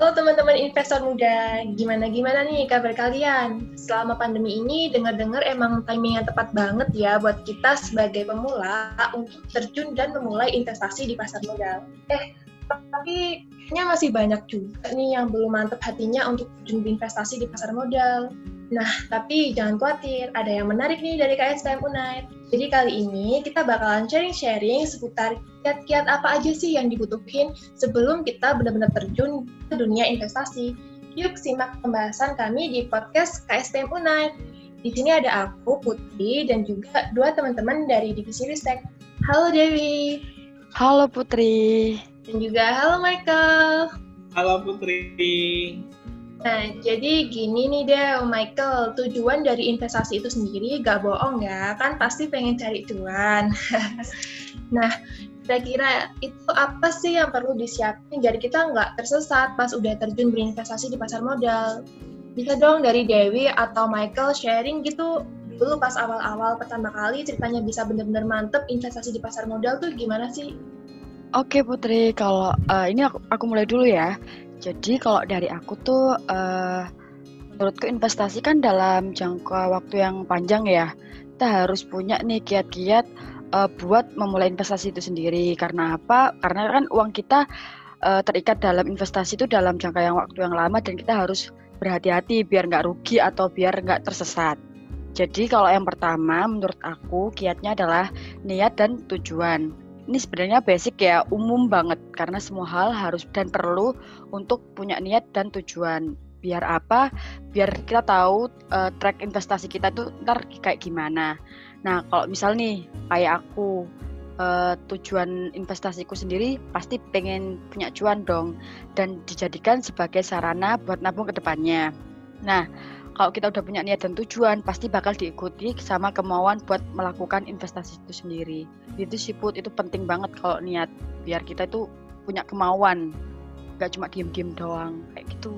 Halo teman-teman investor muda, gimana-gimana nih kabar kalian? Selama pandemi ini dengar-dengar emang timing yang tepat banget ya buat kita sebagai pemula untuk terjun dan memulai investasi di pasar modal. Eh, tapi kayaknya masih banyak juga nih yang belum mantep hatinya untuk terjun investasi di pasar modal. Nah, tapi jangan khawatir, ada yang menarik nih dari KSPM Unite. Jadi kali ini kita bakalan sharing-sharing seputar kiat-kiat apa aja sih yang dibutuhin sebelum kita benar-benar terjun ke dunia investasi. Yuk simak pembahasan kami di podcast KSPM Unite. Di sini ada aku, Putri, dan juga dua teman-teman dari Divisi Ristek. Halo Dewi. Halo Putri. Dan juga halo Michael. Halo Putri. Nah, jadi gini nih deh, Michael, tujuan dari investasi itu sendiri gak bohong ya, kan pasti pengen cari cuan. nah, kira-kira itu apa sih yang perlu disiapin jadi kita nggak tersesat pas udah terjun berinvestasi di pasar modal? Bisa dong dari Dewi atau Michael sharing gitu dulu pas awal-awal pertama kali ceritanya bisa bener-bener mantep investasi di pasar modal tuh gimana sih? Oke Putri, kalau uh, ini aku, aku mulai dulu ya. Jadi kalau dari aku tuh uh, menurutku investasi kan dalam jangka waktu yang panjang ya. Kita harus punya nih kiat-kiat uh, buat memulai investasi itu sendiri. Karena apa? Karena kan uang kita uh, terikat dalam investasi itu dalam jangka yang waktu yang lama dan kita harus berhati-hati biar nggak rugi atau biar nggak tersesat. Jadi kalau yang pertama menurut aku kiatnya adalah niat dan tujuan ini sebenarnya basic ya umum banget. Karena semua hal harus dan perlu untuk punya niat dan tujuan. Biar apa? Biar kita tahu uh, track investasi kita tuh ntar kayak gimana. Nah kalau misal nih kayak aku uh, tujuan investasiku sendiri pasti pengen punya cuan dong. Dan dijadikan sebagai sarana buat nabung ke depannya. Nah kalau kita udah punya niat dan tujuan pasti bakal diikuti sama kemauan buat melakukan investasi itu sendiri. Itu sih put itu penting banget kalau niat. Biar kita itu punya kemauan. Gak cuma diem-diem doang kayak gitu.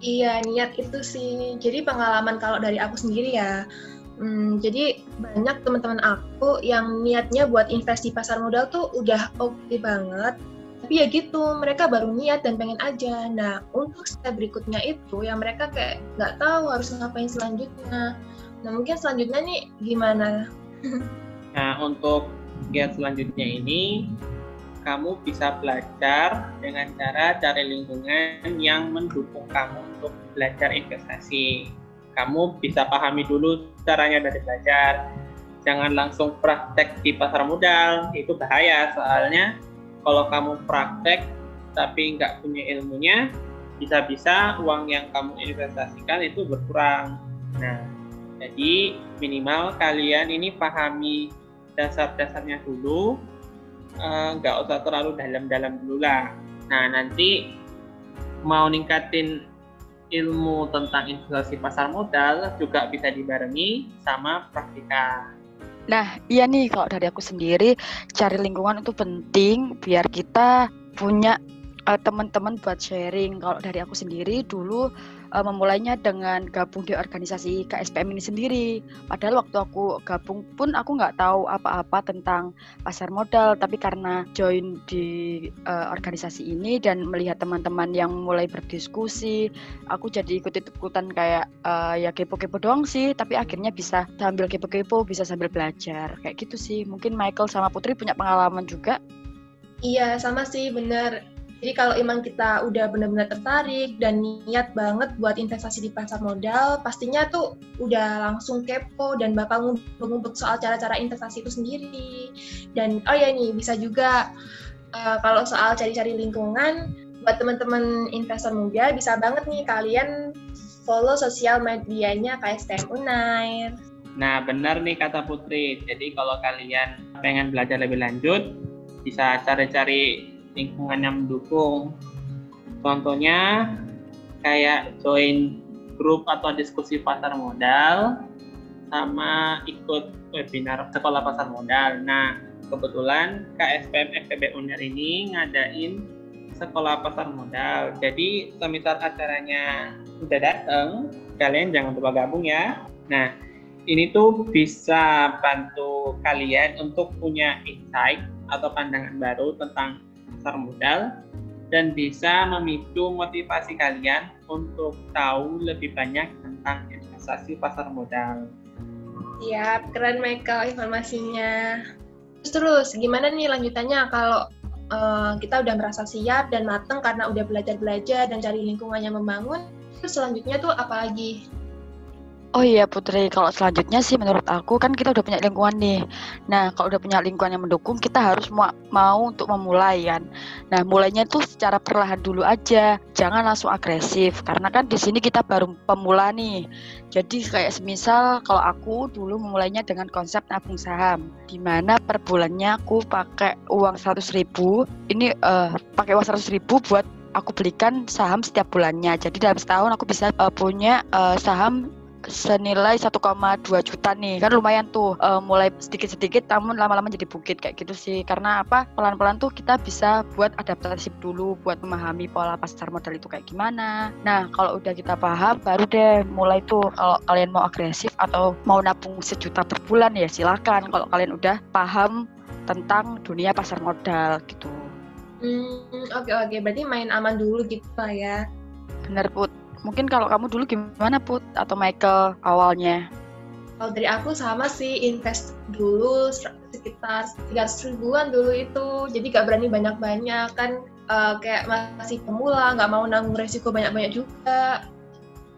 Iya niat itu sih. Jadi pengalaman kalau dari aku sendiri ya Hmm, jadi banyak teman-teman aku yang niatnya buat investasi pasar modal tuh udah oke okay banget, tapi ya gitu mereka baru niat dan pengen aja nah untuk step berikutnya itu yang mereka kayak nggak tahu harus ngapain selanjutnya nah mungkin selanjutnya nih gimana nah untuk giat selanjutnya ini kamu bisa belajar dengan cara cari lingkungan yang mendukung kamu untuk belajar investasi. Kamu bisa pahami dulu caranya dari belajar. Jangan langsung praktek di pasar modal, itu bahaya soalnya kalau kamu praktek tapi nggak punya ilmunya, bisa-bisa uang yang kamu investasikan itu berkurang. Nah, jadi minimal kalian ini pahami dasar-dasarnya dulu, eh, nggak uh, usah terlalu dalam-dalam dulu lah. Nah, nanti mau ningkatin ilmu tentang investasi pasar modal juga bisa dibarengi sama praktika. Nah, iya nih kalau dari aku sendiri cari lingkungan itu penting biar kita punya uh, teman-teman buat sharing. Kalau dari aku sendiri dulu uh, memulainya dengan gabung di organisasi KSPM ini sendiri. Padahal waktu aku gabung pun aku nggak tahu apa-apa tentang pasar modal, tapi karena join di uh, organisasi ini dan melihat teman-teman yang mulai berdiskusi, aku jadi ikut-ikutan kayak uh, ya kepo-kepo doang sih, tapi akhirnya bisa sambil kepo-kepo, bisa sambil belajar. Kayak gitu sih. Mungkin Michael sama Putri punya pengalaman juga. Iya, sama sih, benar jadi kalau emang kita udah benar-benar tertarik dan niat banget buat investasi di pasar modal, pastinya tuh udah langsung kepo dan bakal ngumpet-ngumpet soal cara-cara investasi itu sendiri. Dan oh ya nih bisa juga uh, kalau soal cari-cari lingkungan, buat teman-teman investor muda bisa banget nih kalian follow sosial medianya KSTM Unair. Nah benar nih kata Putri. Jadi kalau kalian pengen belajar lebih lanjut, bisa cari-cari lingkungan yang mendukung. Contohnya kayak join grup atau diskusi pasar modal sama ikut webinar sekolah pasar modal. Nah, kebetulan KSPM FTB UNER ini ngadain sekolah pasar modal. Jadi, semisal acaranya udah datang, kalian jangan lupa gabung ya. Nah, ini tuh bisa bantu kalian untuk punya insight atau pandangan baru tentang pasar modal dan bisa memicu motivasi kalian untuk tahu lebih banyak tentang investasi pasar modal. Siap, keren Michael informasinya. Terus, terus gimana nih lanjutannya kalau uh, kita udah merasa siap dan matang karena udah belajar-belajar dan cari lingkungan yang membangun, terus selanjutnya tuh apa lagi? Oh iya Putri, kalau selanjutnya sih menurut aku kan kita udah punya lingkungan nih. Nah kalau udah punya lingkungan yang mendukung, kita harus mau, mau untuk memulai kan. Nah mulainya itu secara perlahan dulu aja, jangan langsung agresif. Karena kan di sini kita baru pemula nih. Jadi kayak semisal kalau aku dulu memulainya dengan konsep nabung saham, di mana per bulannya aku pakai uang 100 ribu. Ini uh, pakai uang 100 ribu buat aku belikan saham setiap bulannya. Jadi dalam setahun aku bisa uh, punya uh, saham senilai 1,2 juta nih kan lumayan tuh uh, mulai sedikit-sedikit namun lama-lama jadi bukit kayak gitu sih karena apa pelan-pelan tuh kita bisa buat adaptasi dulu buat memahami pola pasar modal itu kayak gimana nah kalau udah kita paham baru deh mulai tuh kalau kalian mau agresif atau mau nabung sejuta per bulan ya silakan kalau kalian udah paham tentang dunia pasar modal gitu Hmm, oke okay, oke. Okay. Berarti main aman dulu gitu lah ya. Bener Put. Mungkin kalau kamu dulu gimana Put atau Michael awalnya? Kalau dari aku sama sih invest dulu sekitar 300 ribuan dulu itu. Jadi gak berani banyak-banyak kan uh, kayak masih pemula, nggak mau nanggung resiko banyak-banyak juga.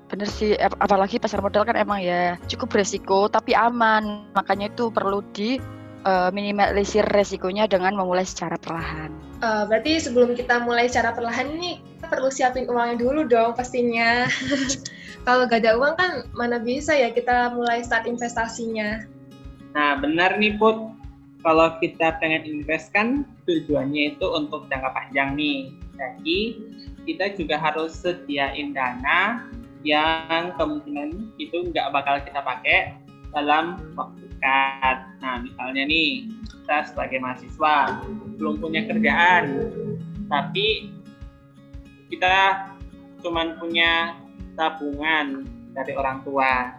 Bener sih, apalagi pasar modal kan emang ya cukup beresiko tapi aman. Makanya itu perlu di uh, minimalisir resikonya dengan memulai secara perlahan. Uh, berarti sebelum kita mulai secara perlahan nih, perlu siapin uangnya dulu dong pastinya. Kalau gak ada uang kan mana bisa ya kita mulai start investasinya. Nah benar nih Put, kalau kita pengen invest kan tujuannya itu untuk jangka panjang nih. Jadi kita juga harus sediain dana yang kemungkinan itu nggak bakal kita pakai dalam waktu dekat. Nah, misalnya nih, kita sebagai mahasiswa belum punya kerjaan, tapi kita cuma punya tabungan dari orang tua.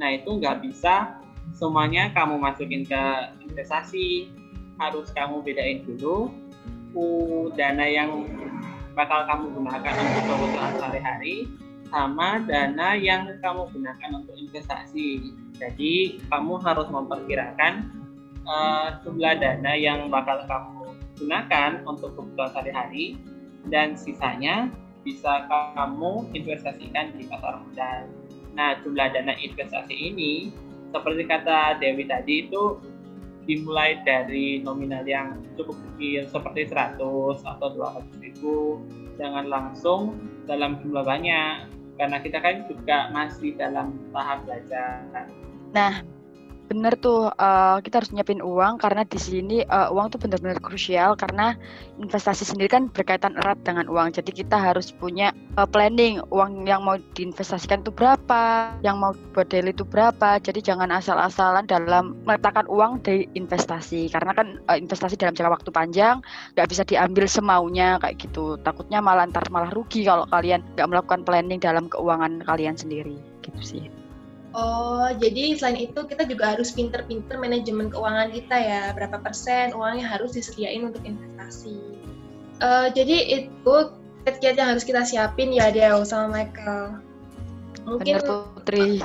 Nah, itu nggak bisa semuanya kamu masukin ke investasi. Harus kamu bedain dulu uh, dana yang bakal kamu gunakan untuk kebutuhan sehari-hari sama dana yang kamu gunakan untuk investasi. Jadi kamu harus memperkirakan uh, jumlah dana yang bakal kamu gunakan untuk kebutuhan sehari-hari dan sisanya bisa kamu investasikan di pasar modal. Nah, jumlah dana investasi ini seperti kata Dewi tadi itu dimulai dari nominal yang cukup kecil seperti 100 atau 200 ribu jangan langsung dalam jumlah banyak karena kita kan juga masih dalam tahap belajar Nah, bener tuh uh, kita harus nyiapin uang karena di sini uh, uang tuh benar-benar krusial karena investasi sendiri kan berkaitan erat dengan uang. Jadi kita harus punya uh, planning uang yang mau diinvestasikan itu berapa yang mau buat daily itu berapa. Jadi jangan asal-asalan dalam meletakkan uang di investasi karena kan uh, investasi dalam jangka waktu panjang nggak bisa diambil semaunya kayak gitu. Takutnya malah ntar malah rugi kalau kalian nggak melakukan planning dalam keuangan kalian sendiri. Gitu sih Oh, jadi selain itu kita juga harus pinter-pinter manajemen keuangan kita ya. Berapa persen uangnya harus disediain untuk investasi. Uh, jadi itu kiat-kiat yang harus kita siapin ya Dew sama Michael. Mungkin Benar, Putri.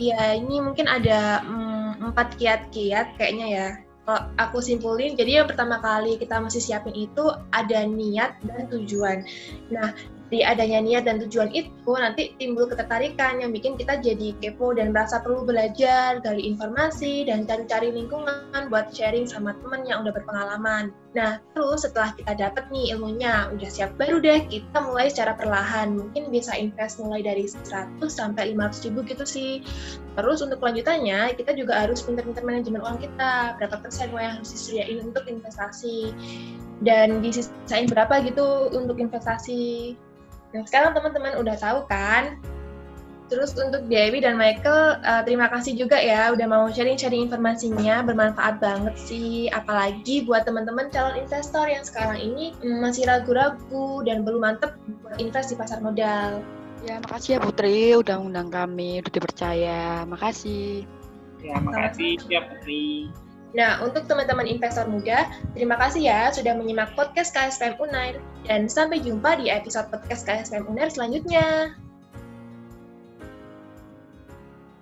Iya, ini mungkin ada mm, empat kiat-kiat kayaknya ya. Kalau aku simpulin, jadi yang pertama kali kita mesti siapin itu ada niat dan tujuan. Nah, di adanya niat dan tujuan itu nanti timbul ketertarikan yang bikin kita jadi kepo dan merasa perlu belajar, gali informasi, dan cari-cari lingkungan buat sharing sama temen yang udah berpengalaman. Nah, terus setelah kita dapat nih ilmunya, udah siap, baru deh kita mulai secara perlahan. Mungkin bisa invest mulai dari 100 sampai 500 ribu gitu sih. Terus untuk kelanjutannya, kita juga harus pintar-pintar manajemen uang kita. Berapa persen yang harus disediain untuk investasi. Dan disisain berapa gitu untuk investasi Nah, sekarang teman-teman udah tahu kan? Terus untuk Dewi dan Michael, uh, terima kasih juga ya udah mau sharing-sharing informasinya, bermanfaat banget sih. Apalagi buat teman-teman calon investor yang sekarang ini mm, masih ragu-ragu dan belum mantep buat invest di pasar modal. Ya, makasih ya Putri udah undang kami, udah dipercaya. Makasih. Ya, makasih ya Putri. Nah, untuk teman-teman investor muda, terima kasih ya sudah menyimak podcast KSPM Unair dan sampai jumpa di episode podcast KSPM Unair selanjutnya.